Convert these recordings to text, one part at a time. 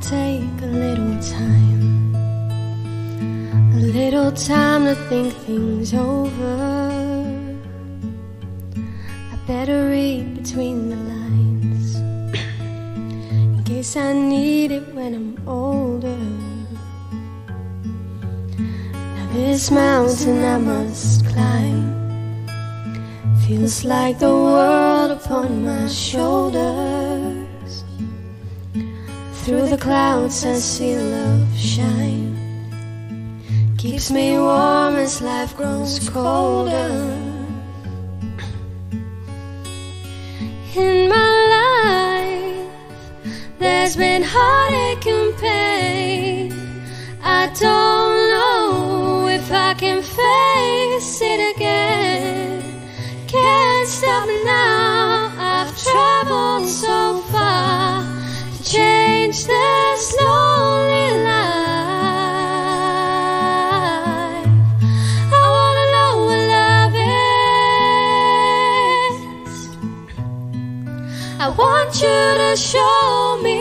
take a little time, a little time to think things over. I better read between the lines in case I need it when I'm older. Now, this mountain I must climb feels like the world upon my shoulders. Through the clouds I see love shine. Keeps me warm as life grows colder. In my life There's been heartache and pain. I don't I want you to show me.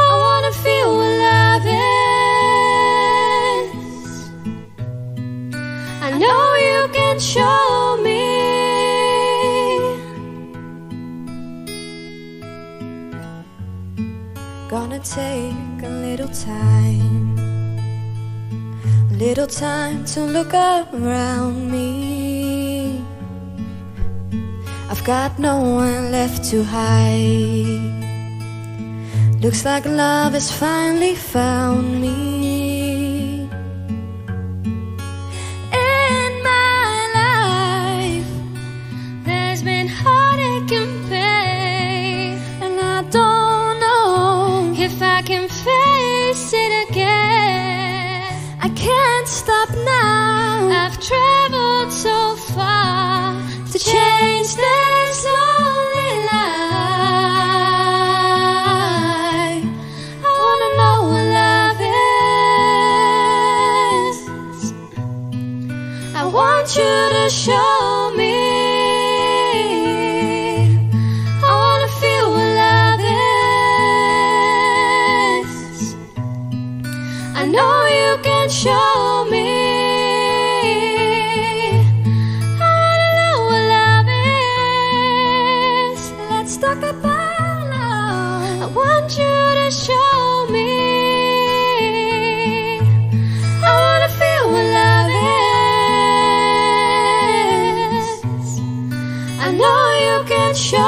I wanna feel what love is. I know you can show me. Gonna take a little time, a little time to look around me. Got no one left to hide. Looks like love has finally found me. I want you to show me. I know you can show